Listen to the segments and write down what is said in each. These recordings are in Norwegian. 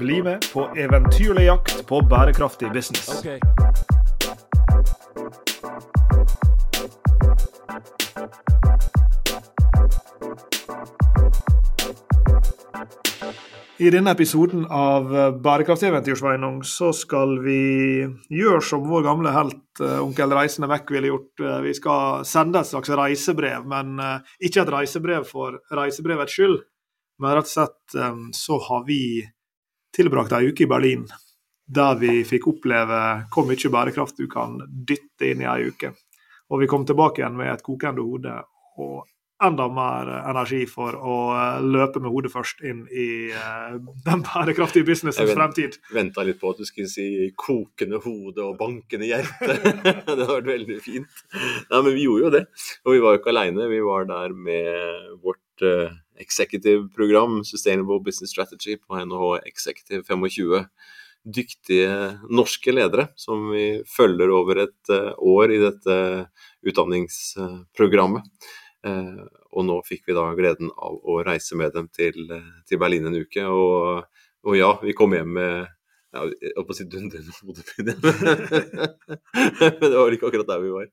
Bli med på eventyrlig jakt på bærekraftig business. Okay. I denne episoden av Bærekraftseventyr Sveinung, så skal vi gjøre som vår gamle helt uh, onkel Reisende Mac ville gjort. Uh, vi skal sende et slags reisebrev, men uh, ikke et reisebrev for reisebrevets skyld. Men rett og slett så har vi tilbrakt ei uke i Berlin der vi fikk oppleve hvor mye bærekraft du kan dytte inn i ei uke. Og vi kom tilbake igjen med et kokende hode og enda mer energi for å eh, løpe med hodet først inn i uh, den bærekraftige businessens fremtid. Jeg venta litt på at du skulle si 'kokende hode' og 'bankende hjerte'. det hadde vært veldig fint. Nei, men vi gjorde jo det. Og vi var jo ikke aleine. Vi var der med vårt uh, executive-program, Sustainable Business Strategy, på NHH Executive 25 dyktige norske ledere som vi følger over et uh, år i dette utdanningsprogrammet. Uh, og nå fikk vi da gleden av å reise med dem til, til Berlin en uke. Og, og, ja, vi kom hjem med jeg holdt på å si dundrende hodepine, men det var ikke akkurat der vi var.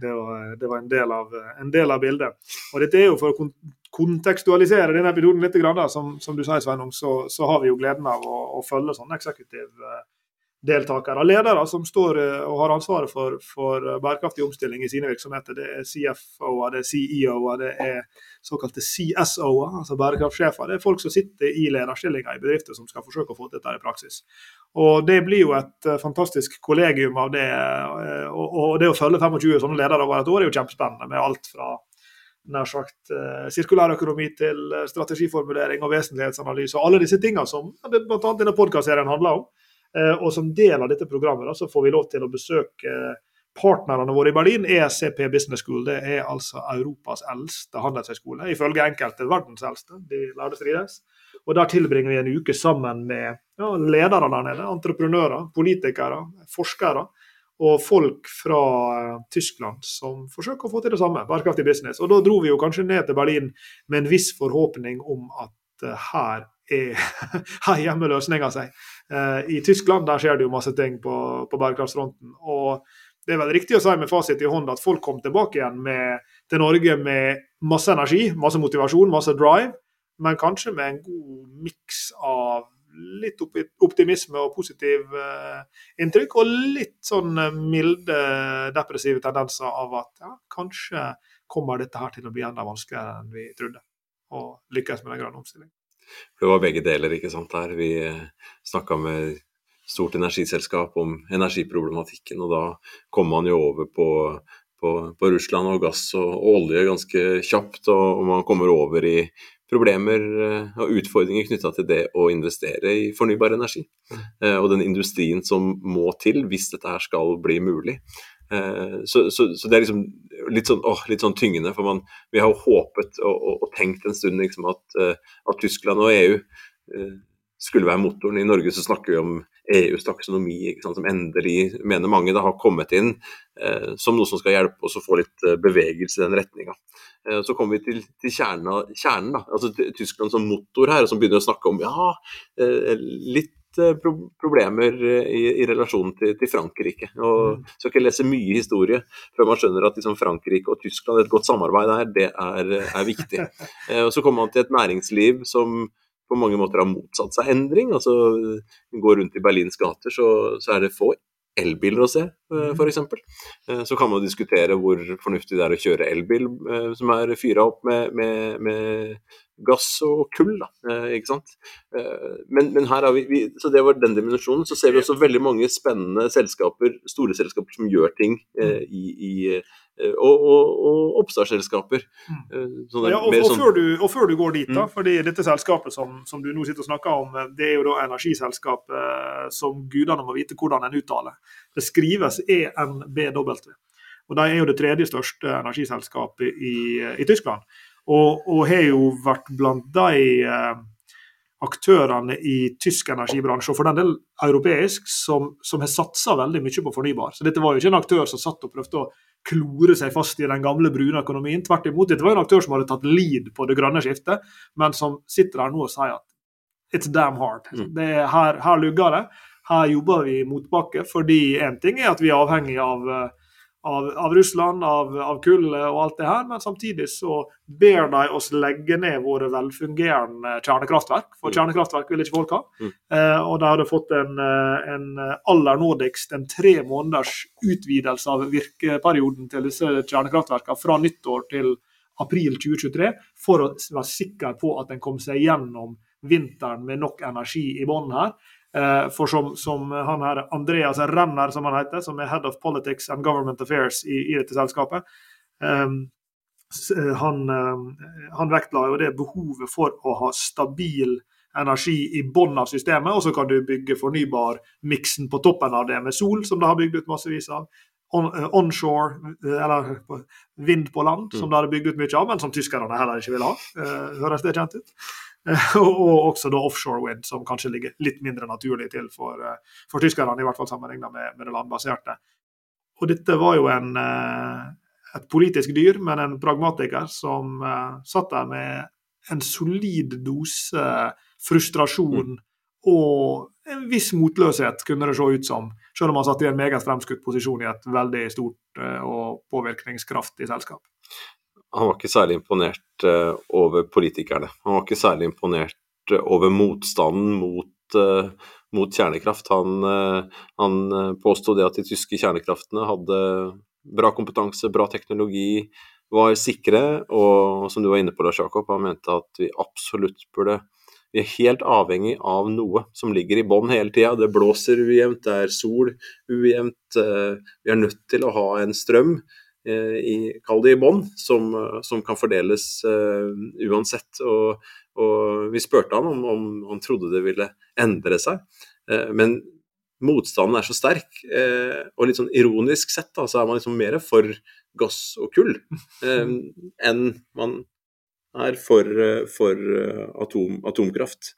Det var, det var en, del av, en, del av, bildet. Og dette er jo for å kontekstualisere denne episoden litt, som, som du sier, Sveinung, så, så, har vi jo gleden av å, å følge sånne executive deltakere, ledere som står eh, og har ansvaret for, for bærekraftig omstilling i sine virksomheter. Det er CFO-er, det er CEO-er, det er såkalte CSO-er, altså bærekraftsjefer. Det er folk som sitter i lederstillinger i bedrifter som skal forsøke å få dette i praksis. Og Det blir jo et uh, fantastisk kollegium av det. Og, det å følge 25 sånne ledere over et år er jo kjempespennende, med alt fra nær sagt sirkulærøkonomi til strategiformulering og vesentlighetsanalyse og alle disse tingene som bl.a. denne podkastserien handler om. Eh, og som del av dette programmet da, så får vi lov til å besøke partnerne våre i Berlin. ESCP Business School det er altså Europas eldste handelshøyskole. Ifølge enkelte verdens eldste. De lærde strides. Og Der tilbringer vi en uke sammen med ja, ledere der nede. Entreprenører, politikere, forskere. Og folk fra uh, Tyskland som forsøker å få til det samme. Bærekraftig business. Og Da dro vi jo kanskje ned til Berlin med en viss forhåpning om at uh, her er her hjemme løsninga seg. Eh, I Tyskland der skjer det jo masse ting på, på bærekraftsfronten. og det er vel riktig å si med fasit i hånd at folk kom tilbake igjen med, til Norge med masse energi, masse motivasjon, masse drive, men kanskje med en god miks av litt optimisme og positiv uh, inntrykk, og litt sånn milde depressive tendenser av at ja, kanskje kommer dette her til å bli enda vanskeligere enn vi trodde, å lykkes med den grønne omstillingen. Det var begge deler, ikke sant. Der. Vi eh, snakka med stort energiselskap om energiproblematikken, og da kom man jo over på, på, på Russland og gass og, og, olje ganske kjapt. Og, og man kommer over i problemer eh, og utfordringer knytta til det å investere i fornybar energi. Mm. Eh, og den industrien som må til hvis dette her skal bli mulig. Eh, så, så, så, det er liksom litt sånn, åh, litt sånn tyngende, for man, vi har jo håpet og, og, og tenkt en stund liksom at, eh, at, Tyskland og EU eh, skulle være motoren. I Norge så snakker vi om EUs taksonomi, som endelig mener mange da har kommet inn eh, som noe som skal hjelpe oss å få litt bevegelse i den retninga. Så kommer vi til, til kjernen, kjernen, da, altså Tyskland som motor her, som begynner å snakke om ja, litt Eh, pro problemer eh, i, i relasjon til, til, Frankrike. og mm. Skal ikke lese mye historie før man skjønner at liksom Frankrike og Tyskland, et godt samarbeid der, det er, er viktig. Eh, og Så kommer man til et næringsliv som på mange måter har motsatt seg endring. altså Går rundt i Berlins gater, så, så er det få elbiler å se, mm. f.eks. Så kan man diskutere hvor fornuftig det er å kjøre elbil som er fyra opp med, med, med gass og kull. Da, eh, ikke sant? Eh, men, men, her har vi, vi, så det var den dimensjonen. Så ser vi også veldig mange spennende selskaper, store selskaper som gjør ting eh, i, i og, og, og, oppstartsselskaper. Mm. Sånn ja, og, sånn... før du, og, før du, går dit, da, mm. fordi dette selskapet som, som, du nå sitter og snakker om, det er jo da energiselskapet som gudene må vite hvordan en uttaler. Det skrives ENBW. Og De er jo det tredje største energiselskapet i, i Tyskland. Og, har jo vært blant de eh, aktørene i tysk energibransje, og for den del europeisk, som, som har satsa veldig mye på fornybar. Så dette var jo ikke en aktør som satt og prøvde å klore seg fast i den gamle brune økonomien. Tvert imot, dette var en aktør som hadde tatt lead på det grønne skiftet, men som sitter der nå og sier at it's damn hard. Mm. Det er, her, her lugger det. Her jobber vi motbakke, fordi én ting er at vi er avhengig av av, av Russland, av, av kull og alt det her, men samtidig så ber de oss legge ned våre velfungerende kjernekraftverk. For mm. kjernekraftverk vil ikke folk ha. Mm. Eh, og de hadde fått en, eh, en, aller nådigst en tre måneders utvidelse av virkeperioden til disse kjernekraftverkene fra nyttår til april 2023, for å være sikker på at en kom seg gjennom vinteren med nok energi i bånn her. Eh, for som, som, han her Andreas Renner, som han heter, som er Head of Politics and Government Affairs i, i dette selskapet, um, han, um, han vektla jo det behovet for å ha stabil energi i bunnen av systemet, og så kan du bygge fornybarmiksen på toppen av det med sol, som det har bygd ut massevis av. On, uh, onshore, eller vind på land, som mm. det hadde bygd ut mye av, men som tyskerne heller ikke vil ha. Høres det kjent ut? og også da offshore wind, som kanskje ligger litt mindre naturlig til for, eh, for tyskerne, i hvert fall sammenlignet med, med, det landbaserte. Og dette var jo en, eh, et politisk dyr, men en pragmatiker som uh, satt der med en solid dose frustrasjon mm. og en viss motløshet, kunne det se ut som. Selv om han satt i en meget fremskutt posisjon i et veldig stort og påvirkningskraftig selskap han var ikke særlig imponert uh, over politikerne. Han var ikke særlig imponert uh, over motstanden mot, uh, mot kjernekraft. Han, han påsto det at de tyske kjernekraftene hadde bra kompetanse, bra teknologi, var sikre, og som du var inne på, Lars Jakob, han mente at vi absolutt burde vi er helt avhengig av noe som ligger i bånn hele tida. Det blåser ujevnt, det er sol ujevnt. Vi er nødt til å ha en strøm Eh, i, kall det i bånn, som, som, kan fordeles uh, uansett. Og, og, vi spurte han om, om, han trodde det ville endre seg. Uh, men motstanden er så sterk, uh, og litt sånn ironisk sett da, så er man liksom mer for gass og kull enn man er for, for atom, atomkraft.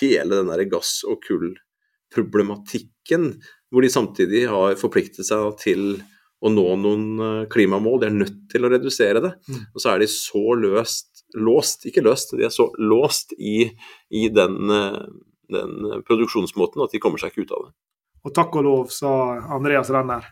hele den der gass- og kull-problematikken, hvor de samtidig har forpliktet seg til å nå noen eh, klimamål. De er nødt til å redusere det. Mm. Og så er de så løst, låst, ikke løst, de er så låst i, i den, eh, den, produksjonsmåten at de kommer seg ikke ut av det. Og takk og lov, sa Andreas Renner.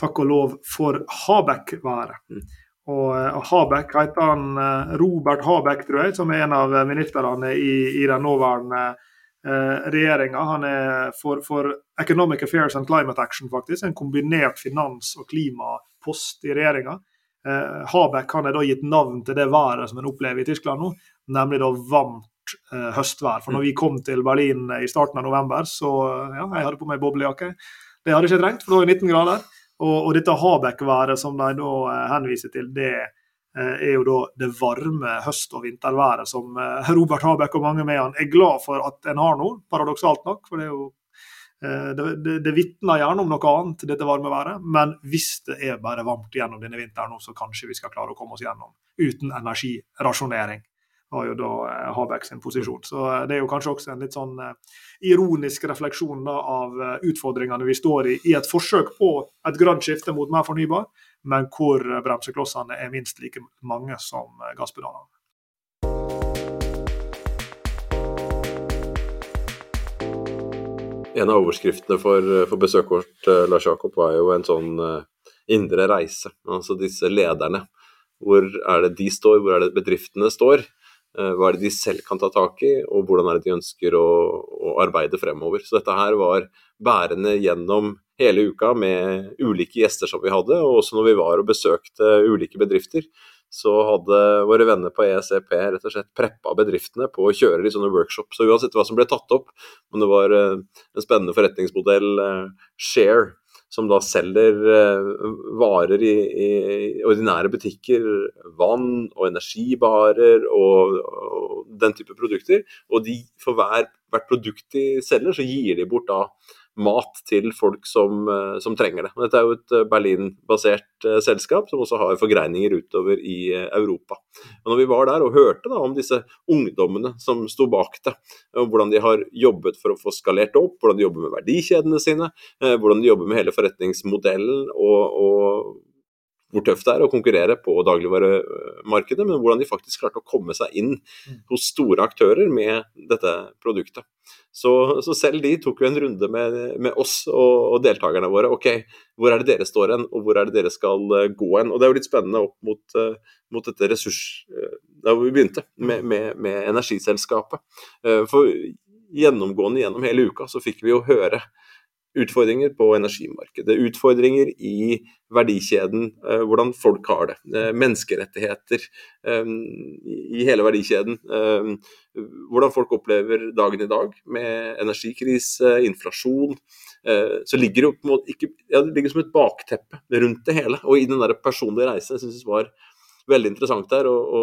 Takk og lov for Habek-været. Mm. Og, Habeck, og Habek heter han Robert Habek, tror jeg, som er en av ministrene i, i den nåværende eh, regjeringa. Han er for, for, Economic Affairs and Climate Action, faktisk. En kombinert finans- og klimapost i regjeringa. Eh, Habek han er da gitt navn til det været som en opplever i Tyskland nå, nemlig da varmt eh, høstvær. For når vi kom til Berlin i starten av november, så ja, jeg hadde på meg boblejakke. Det hadde jeg ikke trengt, for det var 19 grader. Og, og dette Habek-været som de da eh, henviser til, det Eh, er jo da det varme høst- og vinterværet som eh, Robert Habek og mange med han er glad for at en har nå, paradoksalt nok. For det er jo eh, det, det, det vitner gjerne om noe annet, dette varme været. Men hvis det er bare varmt gjennom denne vinteren så kanskje vi skal klare å komme oss gjennom uten energirasjonering. Var jo da Habeck sin posisjon. Så det er jo kanskje også en litt sånn ironisk refleksjon da, av utfordringene vi står i, i et forsøk på et grønt skifte mot mer fornybar men hvor bremseklossene er minst like mange som gasspedalene. En av overskriftene for, for besøket vårt, eh, Lars Jakob, var jo en sånn indre reise. Altså disse lederne. Hvor er det de står, hvor er det bedriftene står? Uh, hva er det de selv kan ta tak i, og hvordan er det de ønsker å, å arbeide fremover. Så dette her var bærende gjennom hele uka med ulike gjester som vi hadde, og også når vi var og besøkte ulike bedrifter, så hadde våre venner på ESEP rett og slett preppa bedriftene på å kjøre litt sånne workshops. Så uansett hva som ble tatt opp, om det var eh, en spennende forretningsmodell, eh, Share, som da selger eh, varer i, i, ordinære butikker, vann og energibarer og, og, den type produkter. Og de, for hver, hvert produkt de selger, så gir de bort da mat til folk som, eh, som trenger det. Dette er jo et eh, Berlin-basert eh, selskap som også har forgreininger utover i Europa. Og når vi var der og hørte da, om disse ungdommene som sto bak det, og hvordan de har jobbet for å få skalert opp, hvordan de jobber med verdikjedene sine, hvordan de jobber med hele forretningsmodellen og, og hvor tøft det er å konkurrere på dagligvaremarkedet, men hvordan de faktisk klarte å komme seg inn hos store aktører med dette produktet. Så, så selv de tok jo en runde med, med oss og, og, deltakerne våre. Ok, hvor er det dere står hen, og hvor er det dere skal uh, gå hen? Og det er jo litt spennende opp mot, uh, mot dette ressurs... Uh, da vi begynte med, med, med energiselskapet. for gjennomgående gjennom hele uka så fikk vi jo høre utfordringer på energimarkedet, utfordringer i verdikjeden, eh, hvordan folk har det. Eh, menneskerettigheter eh, i hele verdikjeden. Hvordan folk opplever dagen i dag med energikrise, inflasjon. Så ligger det på en måte ikke, ja, det ligger som et bakteppe rundt det hele. Og i den der personlige reisen jeg synes det var veldig interessant der å, å,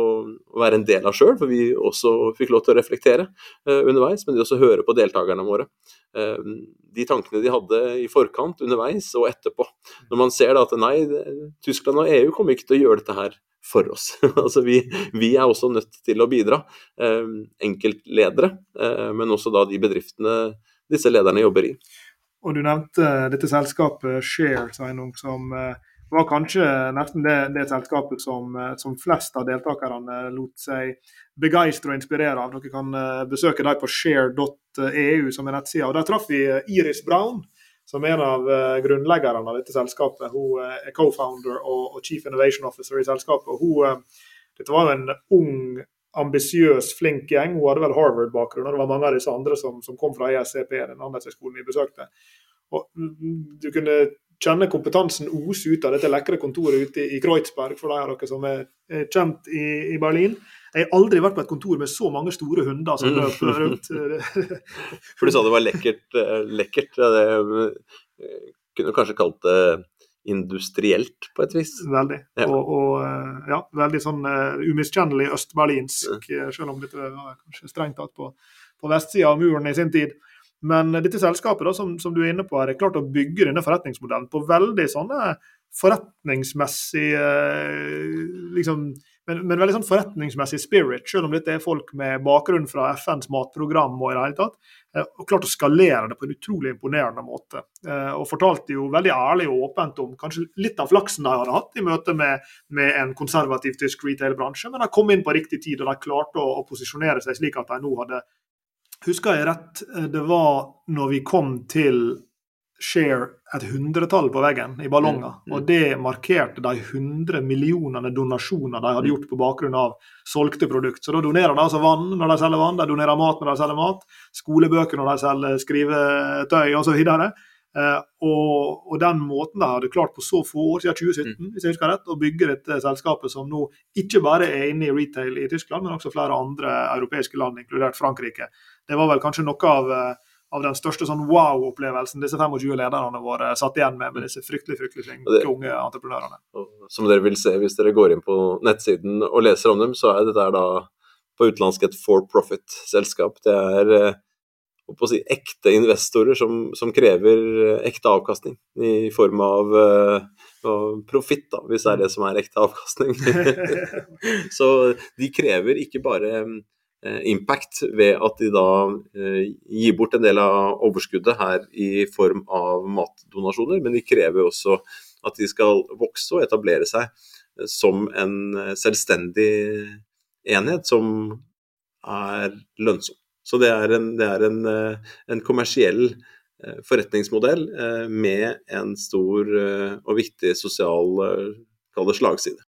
være en del av sjøl, for vi også fikk lov til å reflektere uh, underveis. Men de også høre på deltakerne våre. Uh, de tankene de hadde i forkant, underveis og etterpå. Når man ser da at nei, Tyskland og EU kommer ikke til å gjøre dette her for oss. altså vi, vi, er også nødt til å bidra. Uh, enkeltledere, men også da de bedriftene disse lederne jobber i. Og Du nevnte dette selskapet Share, som var kanskje nesten det, det selskapet som, eh, som, flest av deltakerne lot seg begeistre og inspirere av. Dere kan eh, besøke dem på share.eu som er nettsida. Der traff vi eh, Iris Brown, som er en av grunnleggerne av dette selskapet. Hun er co-founder og, og, chief innovation officer i selskapet. Hun, dette var jo en ung, ambisiøs, flink gjeng. Hun hadde vel Harvard-bakgrunn, og det var mange av disse andre som, som kom fra ESCP, den handelshøyskolen vi besøkte. Og mm, du kunne kjenner kompetansen ose ut av dette lekre kontoret ute i Kreuzberg, for de av dere som er, kjent i, i, Berlin. Jeg har aldri vært på et kontor med så mange store hunder som mm. løper rundt. for du sa det var lekkert. lekkert. Ja, Det, kunne du kanskje kalt det industrielt på et vis. Veldig. Ja. Og, og, eh, ja, veldig sånn uh, umiskjennelig østberlinsk, mm. selv om dette var kanskje strengt tatt på, på vestsida av muren i sin tid. Men dette selskapet da, som, som, du er inne på, er klart å bygge denne forretningsmodellen på veldig sånne forretningsmessige liksom, men, men, veldig sånn forretningsmessig spirit, selv om dette er folk med bakgrunn fra FNs matprogram og i det hele tatt. Eh, og klart å skalere det på en utrolig imponerende måte. Eh, og fortalte jo veldig ærlig og åpent om kanskje litt av flaksen de hadde hatt i møte med, med en konservativ tysk retail-bransje, men de kom inn på riktig tid og de klarte å, å posisjonere seg slik at de nå hadde Husker jeg rett, eh, det var når vi kom til Share et hundretall på veggen i ballonger. Mm, mm. Og det markerte de 100 millionene donasjoner de hadde gjort på bakgrunn av solgte produkt. Så da donerer de altså vann når de selger vann, de donerer mat når de selger mat, skolebøker når de selger skrivetøy osv. Eh, og, og den måten de hadde klart på så få år siden 2017 mm. hvis jeg husker rett, å bygge dette selskapet som nå ikke bare er inne i retail i Tyskland, men også flere andre europeiske land, inkludert Frankrike det var vel kanskje noe av, eh, av den største sånn wow-opplevelsen disse 25 lederne våre satt igjen med, med disse fryktelig fryktelig flinke unge entreprenørene. Som dere vil se hvis dere går inn på nettsiden og leser om dem, så er dette da på utenlandsk et for profit-selskap. Det er eh, si, ekte investorer som, som, krever eh, ekte avkastning i form av uh, profitt, hvis det er det som er ekte avkastning. så de krever ikke bare Eh, impact ved at de da eh, gir bort en del av overskuddet her i form av matdonasjoner, men de krever også at de skal vokse og etablere seg eh, som en selvstendig enhet som er lønnsom. Så det er en, det er en, en kommersiell forretningsmodell med en stor og viktig sosial slagside.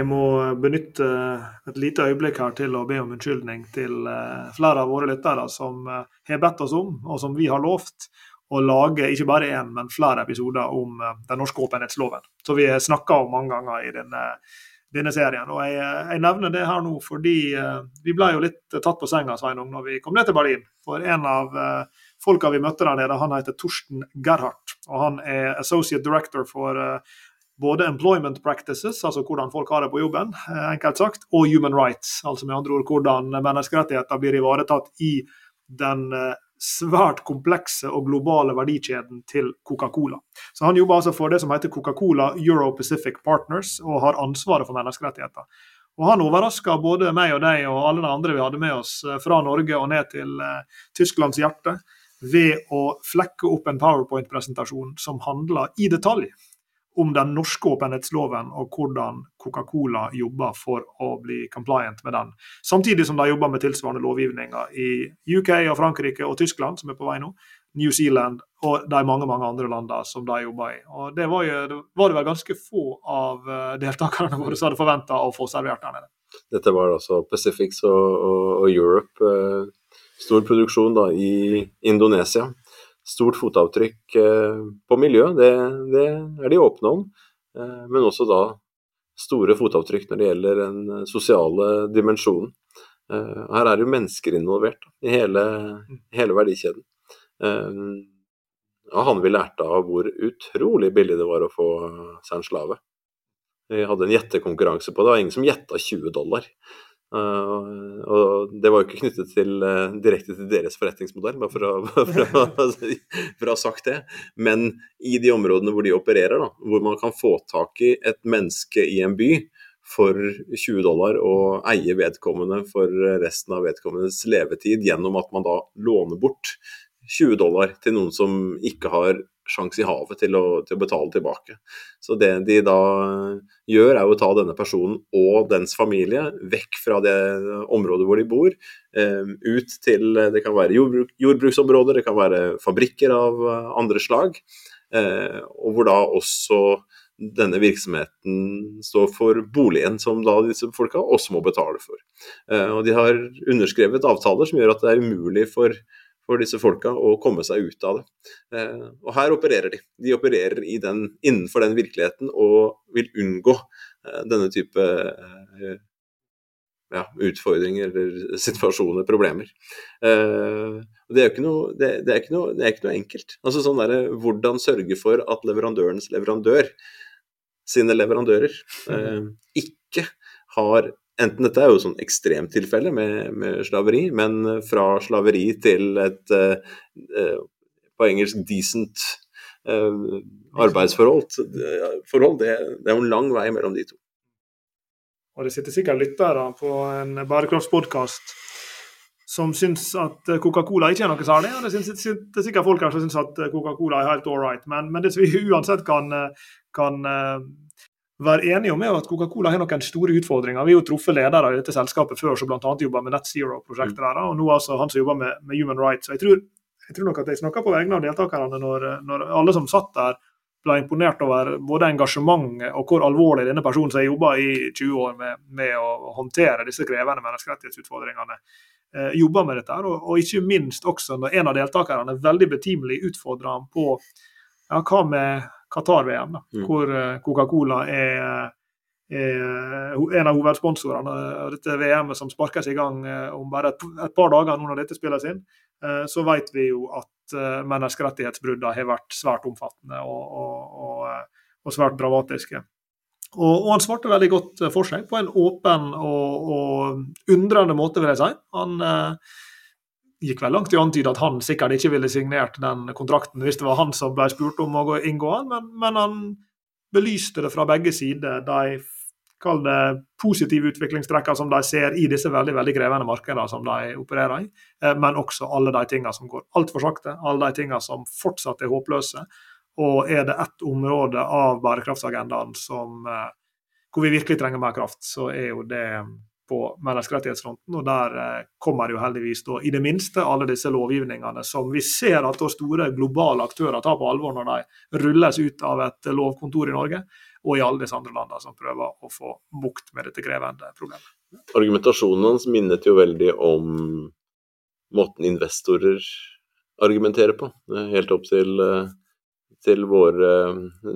Jeg må benytte et lite øyeblikk her til å be om unnskyldning til eh, flere av våre lyttere som eh, har bedt oss om, og som vi har lovt, å lage ikke bare én, men flere episoder om eh, den norske åpenhetsloven. Så vi har snakka om mange ganger i denne, denne serien. Og jeg, jeg, nevner det her nå fordi vi ble jo litt tatt på senga Sveinung, når vi kom ned til Berlin. For en av folka vi møtte der nede, han heter Torsten Gerhardt. Og han er associate director for både employment practices, altså hvordan folk har det på jobben, eh, enkelt sagt, og human rights, altså med andre ord hvordan menneskerettigheter blir ivaretatt i den eh, svært komplekse og globale verdikjeden til Coca-Cola. Så Han jobber altså for det som heter Coca-Cola Euro Pacific Partners, og har ansvaret for menneskerettigheter. Og han overraska både meg og deg og alle de andre vi hadde med oss fra Norge og ned til Tysklands hjerte ved å flekke opp en powerpoint-presentasjon som handler i detalj om den norske åpenhetsloven og hvordan Coca-Cola jobber for å bli compliant med den. Samtidig som de jobber med tilsvarende lovgivninger i UK og Frankrike og Tyskland, som er på vei nå. New Zealand og de mange mange andre landene som de jobber i. Og Det var, jo, det var vel ganske få av eh, deltakerne våre som hadde forventa å få servert der nede. Dette var altså Pacifics og, og, og Europe. Eh, stor produksjon da i Indonesia stort fotavtrykk eh, på miljøet, det, det er de åpne om. Eh, men også da store fotavtrykk når det gjelder den sosiale dimensjonen. Eh, her er det jo mennesker involvert i hele, hele verdikjeden. Ja, han vi lærte av hvor utrolig billig det var å få seg en slave. Vi hadde en gjettekonkurranse på det, og ingen som gjetta 20 dollar. Uh, og det var jo ikke knyttet til, uh, direkte til deres forretningsmodell, bare for å, for, å, for å, ha sagt det. Men i de områdene hvor de opererer, da, hvor man kan få tak i et menneske i en by for 20 dollar og eie vedkommende for resten av vedkommendes levetid gjennom at man da låner bort 20 dollar til noen som ikke har sjanse i havet til å, til å, betale tilbake. Så det de da gjør, er å ta denne personen og dens familie vekk fra det området hvor de bor, eh, ut til Det kan være jordbruk, jordbruksområder, det kan være fabrikker av andre slag, eh, og hvor da også denne virksomheten står for boligen som da disse folka også må betale for. Eh, og De har underskrevet avtaler som gjør at det er umulig for for disse folka å komme seg ut av det. Eh, og her opererer de. De opererer den, innenfor den virkeligheten og vil unngå eh, denne type eh, ja, utfordringer eller situasjoner, problemer. Det er noe, det, det er ikke noe, det er ikke noe enkelt. Altså sånn der, Hvordan sørge for at leverandørens leverandør sine leverandører ikke har Enten dette er jo sånn ekstremtilfelle med, med slaveri, men fra slaveri til et uh, på engelsk decent uh, arbeidsforhold, forhold, det, det, er jo en lang vei mellom de to. Og det sitter sikkert lyttere på en bærekraftspodkast som syns at Coca-Cola ikke er noe særlig. Og det sitter sikkert folk her som syns at Coca-Cola er helt all right. Men, men det som vi uansett kan, kan være enige om er at Coca-Cola har noen store utfordringer. Vi har jo truffet ledere i dette selskapet før som bl.a. jobber med Net Zero-prosjektet mm. der, og nå altså han som jobber med, med Human Rights. Jeg tror, jeg tror, nok at jeg snakker på vegne av deltakerne når, når, alle som satt der ble imponert over både engasjementet og hvor alvorlig denne personen som har jobba i 20 år med, med, å håndtere disse krevende menneskerettighetsutfordringene, eh, jobber med dette. Og, og, ikke minst også når en av deltakerne veldig betimelig utfordrer ham på ja, hva med Qatar-VM, mm. hvor eh, Coca-Cola er, er, en av hovedsponsorene dette VM-et som sparkes i gang eh, om bare et, et, par dager nå når dette spilles inn, eh, så vet vi jo at menneskerettighetsbruddene har vært svært omfattende og, og, og, og svært dramatiske. Og, han svarte veldig godt for seg, på en åpen og, undrende måte, vil jeg si. Han eh, gikk vel langt i å antyde at han sikkert ikke ville signert den kontrakten hvis det var han som ble spurt om å inngå den, men, men, han belyste det fra begge sider. De kall det positive utviklingstrekkene som de ser i disse veldig veldig krevende markedene som de opererer i, eh, men også alle de tingene som går altfor sakte, alle de tingene som fortsatt er håpløse. Og er det ett område av bærekraftsagendaen som, eh, hvor vi virkelig trenger mer kraft, så er jo det på menneskerettighetsfronten. Og der eh, kommer jo heldigvis da, i det minste alle disse lovgivningene som vi ser at store globale aktører tar på alvor når de rulles ut av et lovkontor i Norge, og i alle disse andre landene som prøver å få bukt med dette krevende problemet. Argumentasjonen hans minnet jo veldig om måten investorer argumenterer på, helt opp til, eh, til våre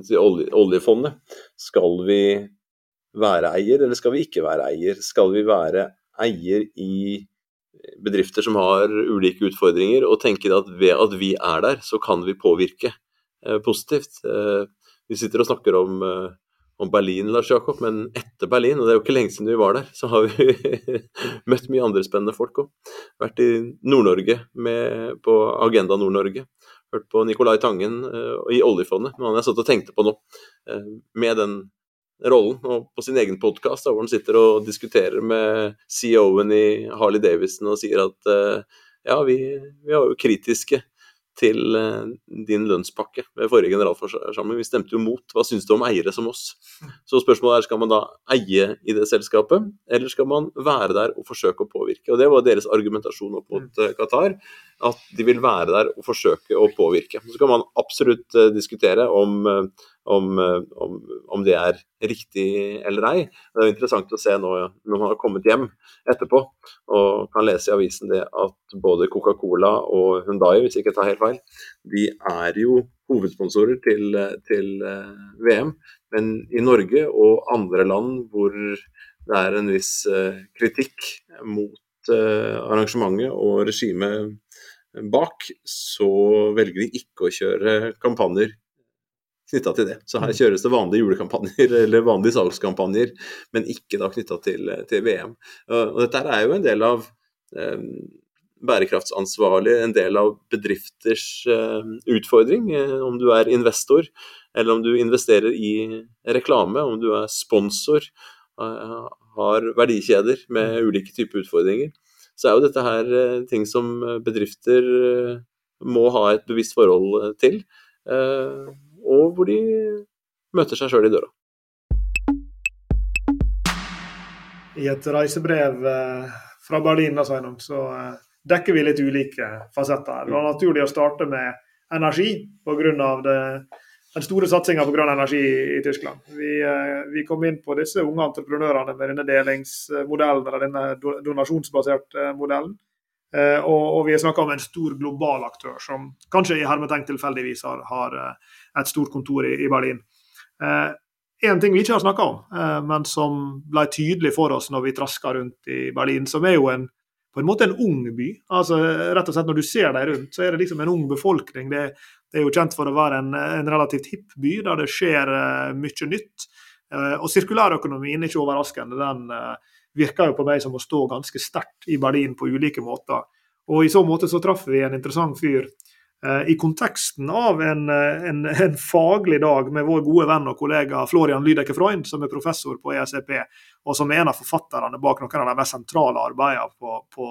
til oljefondet. Skal vi være eier, eller skal vi ikke være eier? Skal vi være eier i bedrifter som har ulike utfordringer, og tenke at ved at vi er der, så kan vi påvirke eh, positivt? Eh, vi sitter og snakker om, eh, om, Berlin, Lars Jakob, men etter Berlin, og det er jo ikke lenge siden vi var der, så har vi møtt mye andre spennende folk òg. Vært i Nord-Norge, på Agenda Nord-Norge. Hørt på Nicolai Tangen i oljefondet, men han jeg satt og tenkte på nå. Med den rollen og på sin egen podkast, hvor han sitter og diskuterer med CEO-en i Harley Davidson og sier at ja, vi, vi er jo kritiske til eh, din lønnspakke ved forrige generalforsamling. Vi stemte jo mot. Hva syns du om eiere som oss? Så spørsmålet er skal man da eie i det selskapet, eller skal man være der og forsøke å påvirke? Og Det var deres argumentasjon opp mot eh, Qatar, at de vil være der og forsøke å påvirke. Så kan man absolutt eh, diskutere om om, eh, om, om, det er riktig eller ei. Det er interessant å se nå når man har kommet hjem etterpå og kan lese i avisen det at både Coca-Cola og Hundai, hvis jeg ikke tar helt feil, de er jo hovedsponsorer til, til eh, VM. Men i Norge og andre land hvor det er en viss eh, kritikk mot arrangementet og regimet bak, så velger de ikke å kjøre kampanjer knytta til det. Så her mm. kjøres det vanlige julekampanjer eller vanlige salgskampanjer, men ikke da knytta til, til, VM. Og dette er jo en del av eh, bærekraftsansvarlig, en del av bedrifters eh, utfordring. Eh, om du er investor, eller om du investerer i reklame, om du er sponsor, eh, har verdikjeder med mm. ulike typer utfordringer, så er jo dette her eh, ting som bedrifter eh, må ha et bevisst forhold til og hvor de møter seg sjøl i døra. I et reisebrev eh, fra Berlin da, så eh, dekker vi litt ulike fasetter. Det var naturlig å starte med energi pga. Den store satsinga på grønn energi i Tyskland. Vi, eh, vi, kom inn på disse unge entreprenørene med denne delingsmodellen, eller denne donasjonsbaserte modellen. Og, og vi snakka om en stor global aktør som kanskje i hermetegn tilfeldigvis har, har et stort kontor i, i Berlin. Eh, en ting vi ikke har snakka om, eh, men som ble tydelig for oss når vi traska rundt i Berlin, som er jo en, på en måte en ung by. Altså, rett og slett Når du ser deg rundt, så er det liksom en ung befolkning. Det, det er jo kjent for å være en, en relativt hipp by, der det skjer uh, mye nytt. Uh, og sirkulærøkonomien, ikke overraskende, den uh, virker jo på meg som å stå ganske sterkt i Berlin på ulike måter. Og i så måte så traff vi en interessant fyr i konteksten av en, eh, en, en, faglig dag med vår gode venn og kollega Florian Lydecke Freund, som er professor på ESEP, og som er en av forfatterne bak noen av de mest sentrale arbeidene på, på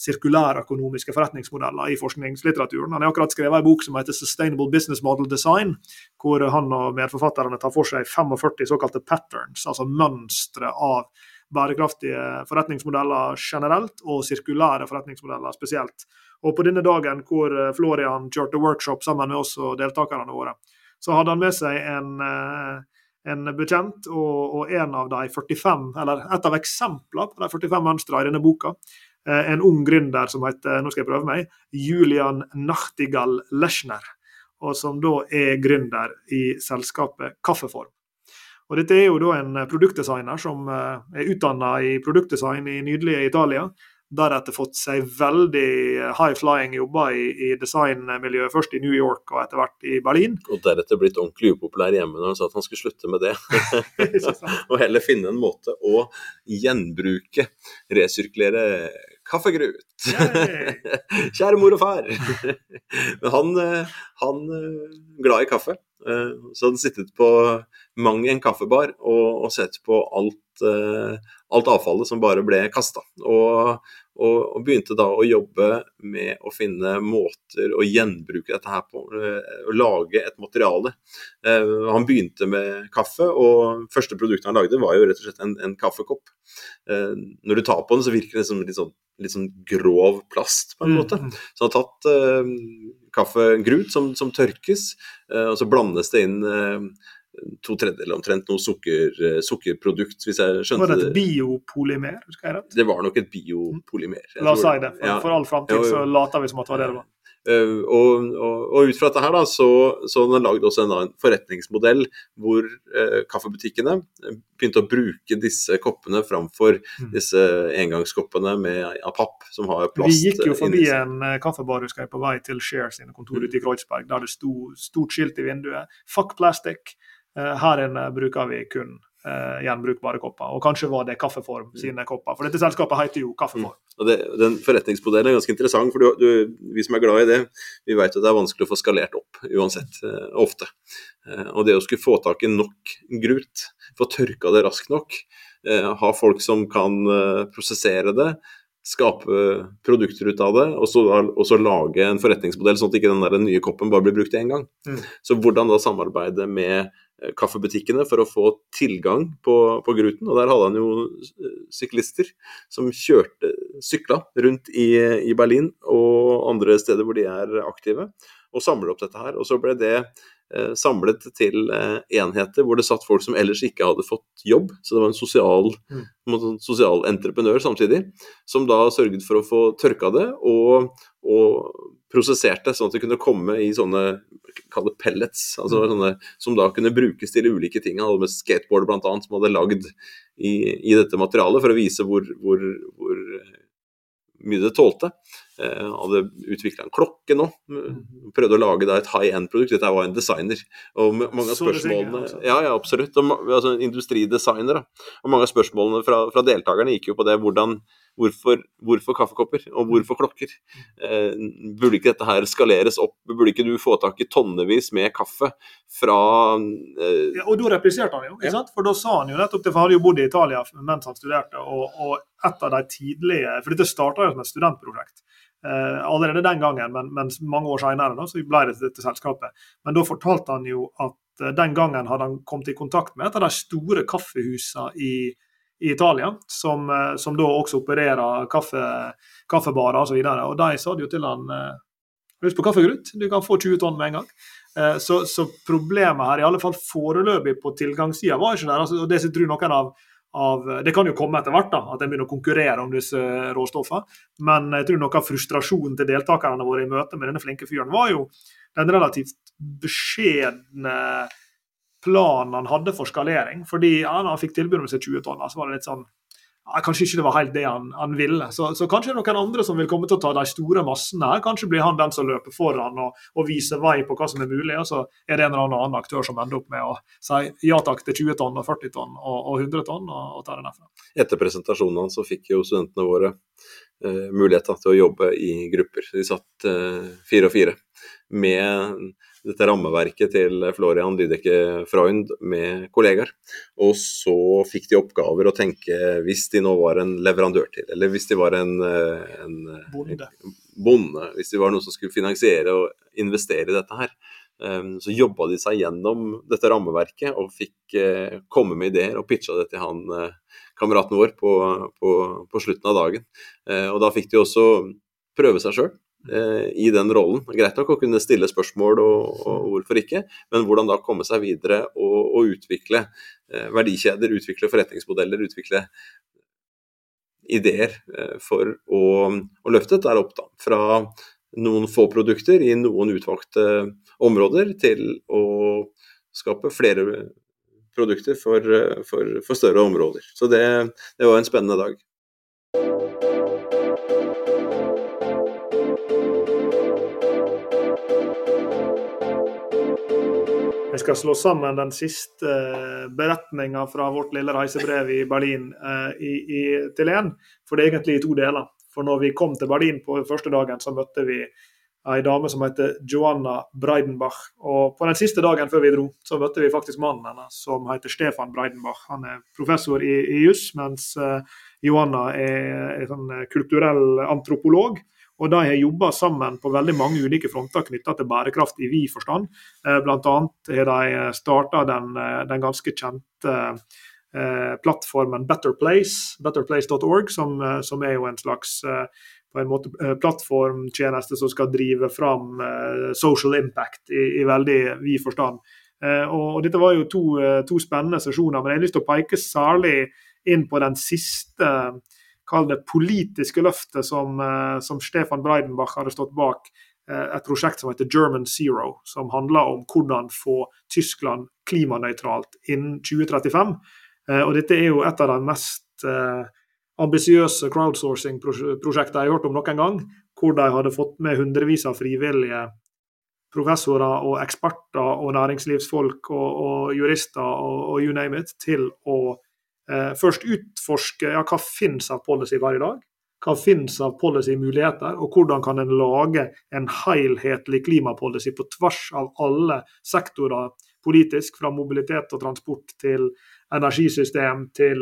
sirkulærøkonomiske forretningsmodeller i forskningslitteraturen. Han har akkurat skrevet en bok som heter 'Sustainable Business Model Design', hvor han og medforfatterne tar for seg 45 såkalte patterns, altså mønstre av bærekraftige forretningsmodeller generelt, og sirkulære forretningsmodeller spesielt. Og på denne dagen hvor eh, Florian kjørte workshop sammen med oss og deltakerne våre, så hadde han med seg en, eh, en bekjent og, og, en av de 45, eller et av eksemplene på de 45 mønstrene i denne boka. Eh, en ung gründer som heter nå skal jeg prøve meg, Julian Nachtigall Leschner. Og som da er gründer i selskapet Kaffeform. Og Dette er jo da en produktdesigner som er utdanna i produktdesign i nydelige Italia deretter fått seg veldig high flying jobber i, i designmiljøet, først i New York og etter hvert i Berlin. Og deretter blitt ordentlig upopulær hjemme når han sa at han skulle slutte med det. og heller finne en måte å gjenbruke, resirkulere kaffegrut. Kjære mor og far. Men han, eh, han eh, glad i kaffe. Eh, så hadde han sittet på mang en kaffebar og, og sett på alt, alt avfallet som bare ble kasta. Og, og, og, begynte da å jobbe med å finne måter å gjenbruke dette her på. Eh, å lage et materiale. Eh, han begynte med kaffe, og første produktet han lagde var jo rett og slett en, en kaffekopp. Eh, når du tar på den, så virker det som litt sånn, litt sånn grov plast, på en måte. Mm. Så han har tatt kaffegrut som, som tørkes, uh, og så blandes det inn uh, to tredjedeler omtrent noe sukker, eh, sukkerprodukt, hvis jeg skjønte det. Var det et biopolymer? husker jeg rett? Det var nok et biopolymer. La oss si det. For, ja. for all framtid så later vi som at det var det det var. Uh, og, og, og, ut fra dette her da, så, så har den lagd også en, en forretningsmodell hvor eh, kaffebutikkene begynte å bruke disse koppene framfor mm. disse engangskoppene med, av papp som har plast. Vi gikk jo forbi en uh, kaffebar husker jeg, på vei til Share sine kontor mm. ute i Kreuzberg, der det sto stort skilt i vinduet 'Fuck plastic'. Eh, her inne bruker vi kun uh, gjenbrukbare kopper. Og kanskje var det Kaffeform mm. sine kopper, for dette selskapet heter jo Kaffeform. Mm. Og det, Den forretningsmodellen er ganske interessant, for du, du, vi som er glad i det, vi vet at det er vanskelig å få skalert opp uansett, uh, ofte. Uh, og det å skulle få tak i nok grut få tørka det raskt nok. Ha folk som kan prosessere det skape produkter ut av det, og så, og så, lage en forretningsmodell sånn at ikke den der nye koppen bare blir brukt én gang. Mm. Så hvordan da samarbeide med eh, kaffebutikkene for å få tilgang på, på, Gruten. Og der hadde han jo eh, syklister som kjørte, sykla rundt i, i Berlin og andre steder hvor de er aktive, og samler opp dette her. Og så ble det Eh, samlet til eh, enheter hvor det satt folk som ellers ikke hadde fått jobb. Så det var en sosial, mm. sosial entreprenør samtidig, som da sørget for å få tørka det og, og prosessert det, sånn at det kunne komme i sånne kall pellets, altså mm. sånne, som da kunne brukes til ulike ting. Han hadde med skateboard bl.a. som hadde lagd i, i, dette materialet for å vise hvor, hvor, hvor mye det tålte. Eh, hadde utvikla en klokke nå. Mm. Prøvde å lage et high end-produkt. Dette var en designer. Og mange av spørsmålene altså. Ja, ja, absolutt. Og, altså, industridesigner. Og mange av spørsmålene fra, fra deltakerne gikk jo på det hvordan Hvorfor, hvorfor, kaffekopper, og hvorfor klokker? Eh, burde ikke dette her skaleres opp? Burde ikke du få tak i tonnevis med kaffe fra eh... ja, Og da repliserte han jo, ikke sant? for da sa han jo nettopp det, for han hadde jo bodd i Italia mens han studerte. og, og et av de tidlige, For dette starta som et studentprosjekt. Eh, allerede den gangen, men, men mange år senere så ble det dette selskapet. Men da fortalte han jo at eh, den gangen hadde han kommet i kontakt med et av de store kaffehusene i, i Italia, som, eh, som, da også opererer kaffe, kaffebarer osv. Og, så og de sa det jo til han Husk på kaffegrut? du kan få 20 tonn med en gang. Så, så problemet her, i alle fall foreløpig på tilgangssida, var ikke der. Altså, og det tror noen av av Det kan jo komme etter hvert, da, at en begynner å konkurrere om disse råstoffene. Men jeg tror noe av frustrasjonen til deltakerne våre i møte med denne flinke fyren, var jo den relativt beskjedne planen han hadde for skalering. Fordi ja, han fikk tilbud om seg 20 tonn, så var det litt sånn Kanskje ikke det var helt det han, han ville. Så, så, kanskje noen andre som vil komme til å ta de store massene her. Kanskje blir han den som løper foran og, og viser vei på hva som er mulig. Og så er det en eller annen aktør som ender opp med å si ja takk til 20 tonn og 40 tonn og, og 100 tonn, og, og ta det derfra. Etter presentasjonen hans så fikk jo studentene våre eh, mulighet til å jobbe i grupper. De satt eh, fire og fire med dette rammeverket til Florian Lydecke Freund med kollegaer. Og så fikk de oppgaver å tenke hvis de nå var en leverandør til, eller hvis de var en, eh, en bonde. bonde, hvis de var noen som skulle finansiere og investere i dette her. Eh, så jobba de seg gjennom dette rammeverket og fikk eh, komme med ideer og pitcha det til han kameraten vår på, på, på slutten av dagen. Og da fikk de også prøve seg sjøl Eh, i den rollen. Greit nok å kunne stille spørsmål og, og, hvorfor ikke, men hvordan da komme seg videre og, og utvikle eh, verdikjeder, utvikle forretningsmodeller, utvikle ideer eh, for å, å løfte dette opp da, fra noen få produkter i noen utvalgte områder til å skape flere produkter for, for, for større områder. Så det, det var en spennende dag. Skal slå sammen den siste eh, beretninga fra vårt lille reisebrev i Berlin eh, i, i, til én, for det er egentlig i to deler. For når vi kom til Berlin på første dagen, så møtte vi ei dame som heter Joanna Breidenbach. Og på den siste dagen før vi dro, så møtte vi faktisk mannen hennes, som heter Stefan Breidenbach. Han er professor i, i juss, mens uh, Joanna er, er sånn kulturell antropolog. Og de har jobba sammen på veldig mange ulike fronter knytta til bærekraft i vid forstand. Eh, Bl.a. har de eh, starta den, eh, den, ganske kjente plattformen Better Place, betterplace.org, som, som, er jo en slags på en måte plattformtjeneste som skal drive fram social impact i, i veldig vid forstand. Og, Dette var jo to, to, spennende sesjoner, men jeg har lyst til å peke særlig inn på den siste kall det politiske løftet som, eh, som Stefan Breidenbach hadde stått bak eh, et prosjekt som heter German Zero, som handler om hvordan få Tyskland klimanøytralt innen 2035. Eh, og Dette er jo et av de mest ambisiøse crowdsourcing-prosjektene jeg har hørt om noen gang, hvor de hadde fått med hundrevis av frivillige professorer og eksperter og næringslivsfolk og, og jurister og, og, you name it, til å først utforske ja, hva finnes av policy hver dag. Hva finnes av policy-muligheter, og hvordan kan en lage en helhetlig klimapolicy på tvers av alle sektorer politisk, fra mobilitet og transport til energisystem til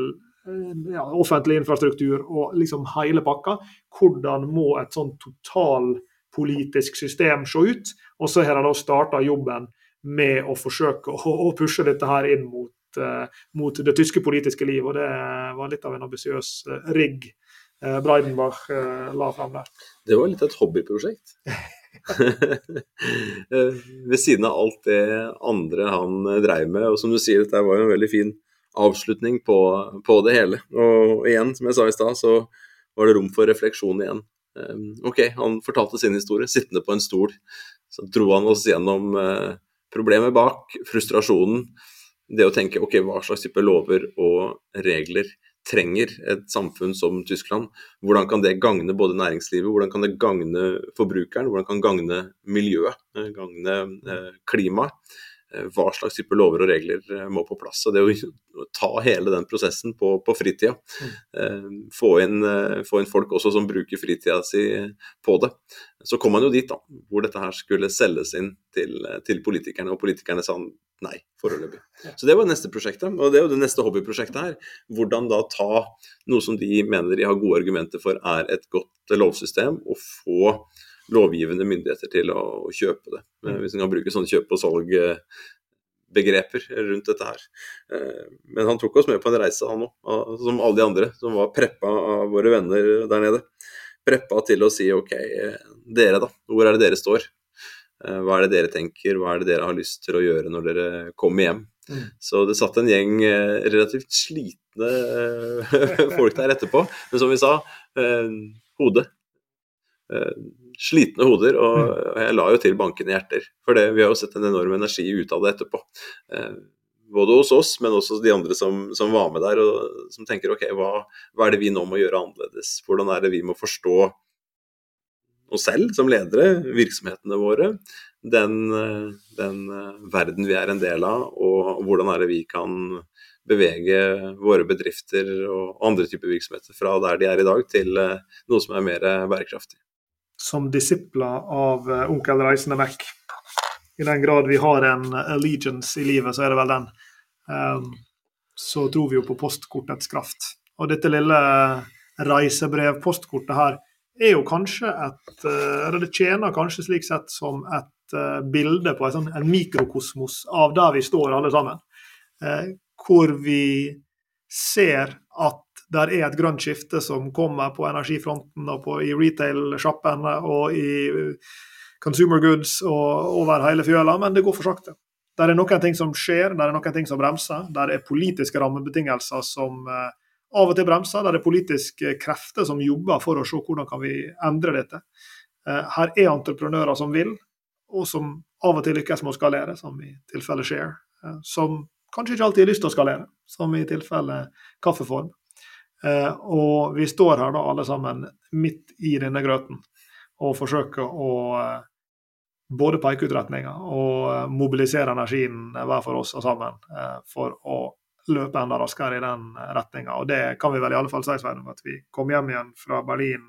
ja, offentlig infrastruktur og liksom hele pakka. Hvordan må et sånn totalpolitisk system se ut? Og så har de da starta jobben med å forsøke å, pushe dette her inn mot, mot, det tyske politiske liv. Og det var litt av en ambisiøs uh, rigg Breidenbach la fram der. Det var litt et hobbyprosjekt? Ved siden av alt det andre han dreiv med, og som du sier, dette var jo en veldig fin avslutning på, på det hele. Og igjen, som jeg sa i stad, så var det rom for refleksjon igjen. Ok, han fortalte sin historie, sittende på en stol. Så dro han oss gjennom problemet bak, frustrasjonen, det å tenke ok, hva slags type lover og regler trenger et samfunn som Tyskland? Hvordan kan det gagne både næringslivet, hvordan kan det gagne forbrukeren, hvordan kan gagne miljøet, eh, gagne eh, klimaet? Eh, hva slags type lover og regler må på plass. Og det å ta hele den prosessen på, på fritida, mm. Få, inn, få, inn, folk også som bruker fritida si på det. Så kom man jo dit da, hvor dette her skulle selges inn til, til politikerne, og politikerne sa nei foreløpig. Så det var neste prosjektet, og det er jo det neste hobbyprosjektet her. Hvordan da ta noe som de mener de har gode argumenter for er et godt lovsystem, og få lovgivende myndigheter til å, å kjøpe det. Mm. Hvis en kan bruke sånne kjøp og salg-begreper rundt dette her. Eh, men han tok oss med på en reise, han òg, som alle de andre som var preppa av våre venner der nede. Preppa til å si OK, dere da, hvor er det dere står? Eh, hva er det dere tenker, hva er det dere har lyst til å gjøre når dere kommer hjem? Mm. Så det satt en gjeng eh, relativt slitne folk der etterpå. Men som vi sa, hodet slitne hoder, og mm. jeg la jo til bankende hjerter. For det, vi har jo sett en enorm energi ut av det etterpå. Eh, både hos oss, men også de andre som, som var med der, og som tenker ok, hva, hva, er det vi nå må gjøre annerledes? Hvordan er det vi må forstå oss selv som ledere, virksomhetene våre, den, den verden vi er en del av, og hvordan er det vi kan bevege våre bedrifter og andre typer virksomheter fra der de er i dag, til noe som er mer bærekraftig som disipler av onkel Reisende Mac. I den grad vi har en allegiance i livet, så er det vel den. Um, så tror vi jo på postkortets kraft. Og dette lille reisebrevpostkortet her er jo kanskje et eh, Eller det tjener kanskje slik sett som et uh, bilde på sånn, en mikrokosmos av der vi står alle sammen. Uh, hvor vi ser at det er et grønt skifte som kommer på energifronten og på, i retail-sjappene og i consumer goods og over hele fjøla, men det går for sakte. Der er noen ting som skjer, der er noen ting som bremser. Der er politiske rammebetingelser som uh, av og til bremser. Der er politiske krefter som jobber for å se hvordan kan vi endre dette. Uh, her er entreprenører som vil, og som av og til lykkes med å skalere, som i tilfelle Share. Som kanskje ikke alltid har lyst til å skalere, som i tilfelle Kaffeform. Eh, og vi står her da alle sammen midt i denne grøten og forsøker å eh, både peke ut retninga og eh, mobilisere energien hver for oss og sammen for å løpe enda raskere i den retninga. Og det kan vi vel i alle fall si, Sveinung, at vi kom hjem igjen fra Berlin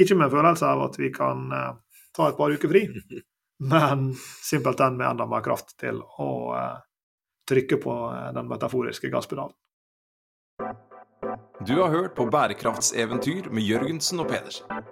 ikke med følelse av at vi kan ta et par uker fri, men simpelthen med enda mer kraft til å trykke på den metaforiske gasspedalen. Du har hørt på Bærekraftseventyr med Jørgensen og Pedersen.